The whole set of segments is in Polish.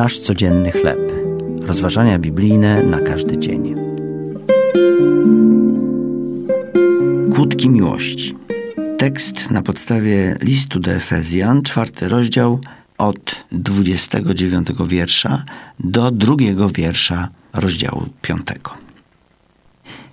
Nasz codzienny chleb. Rozważania biblijne na każdy dzień. Kłódki miłości. Tekst na podstawie listu do Efezjan, czwarty rozdział od 29 wiersza do drugiego wiersza rozdziału 5.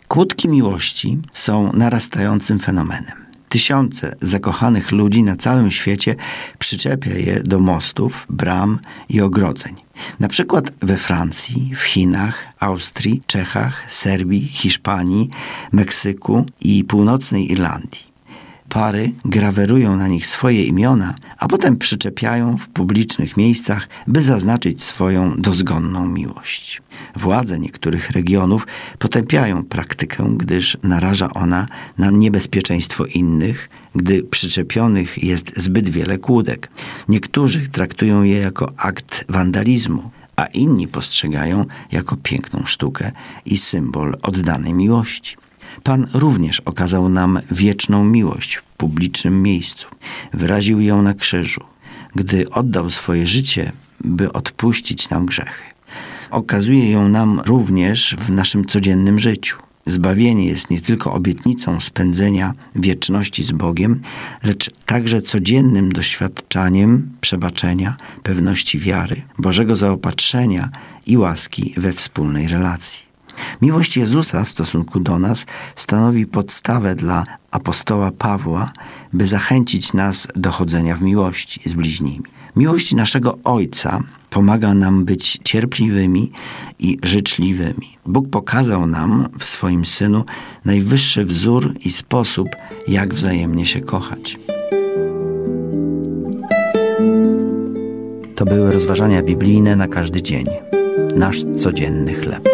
Kłódki miłości są narastającym fenomenem. Tysiące zakochanych ludzi na całym świecie przyczepia je do mostów, bram i ogrodzeń. Na przykład we Francji, w Chinach, Austrii, Czechach, Serbii, Hiszpanii, Meksyku i północnej Irlandii. Pary grawerują na nich swoje imiona, a potem przyczepiają w publicznych miejscach, by zaznaczyć swoją dozgonną miłość. Władze niektórych regionów potępiają praktykę, gdyż naraża ona na niebezpieczeństwo innych, gdy przyczepionych jest zbyt wiele kłódek. Niektórzy traktują je jako akt wandalizmu, a inni postrzegają jako piękną sztukę i symbol oddanej miłości. Pan również okazał nam wieczną miłość w publicznym miejscu. Wyraził ją na krzyżu, gdy oddał swoje życie, by odpuścić nam grzechy. Okazuje ją nam również w naszym codziennym życiu. Zbawienie jest nie tylko obietnicą spędzenia wieczności z Bogiem, lecz także codziennym doświadczaniem przebaczenia, pewności wiary, Bożego zaopatrzenia i łaski we wspólnej relacji. Miłość Jezusa w stosunku do nas stanowi podstawę dla apostoła Pawła, by zachęcić nas do chodzenia w miłości z bliźnimi. Miłość naszego Ojca pomaga nam być cierpliwymi i życzliwymi. Bóg pokazał nam w swoim Synu najwyższy wzór i sposób, jak wzajemnie się kochać. To były rozważania biblijne na każdy dzień. Nasz codzienny chleb.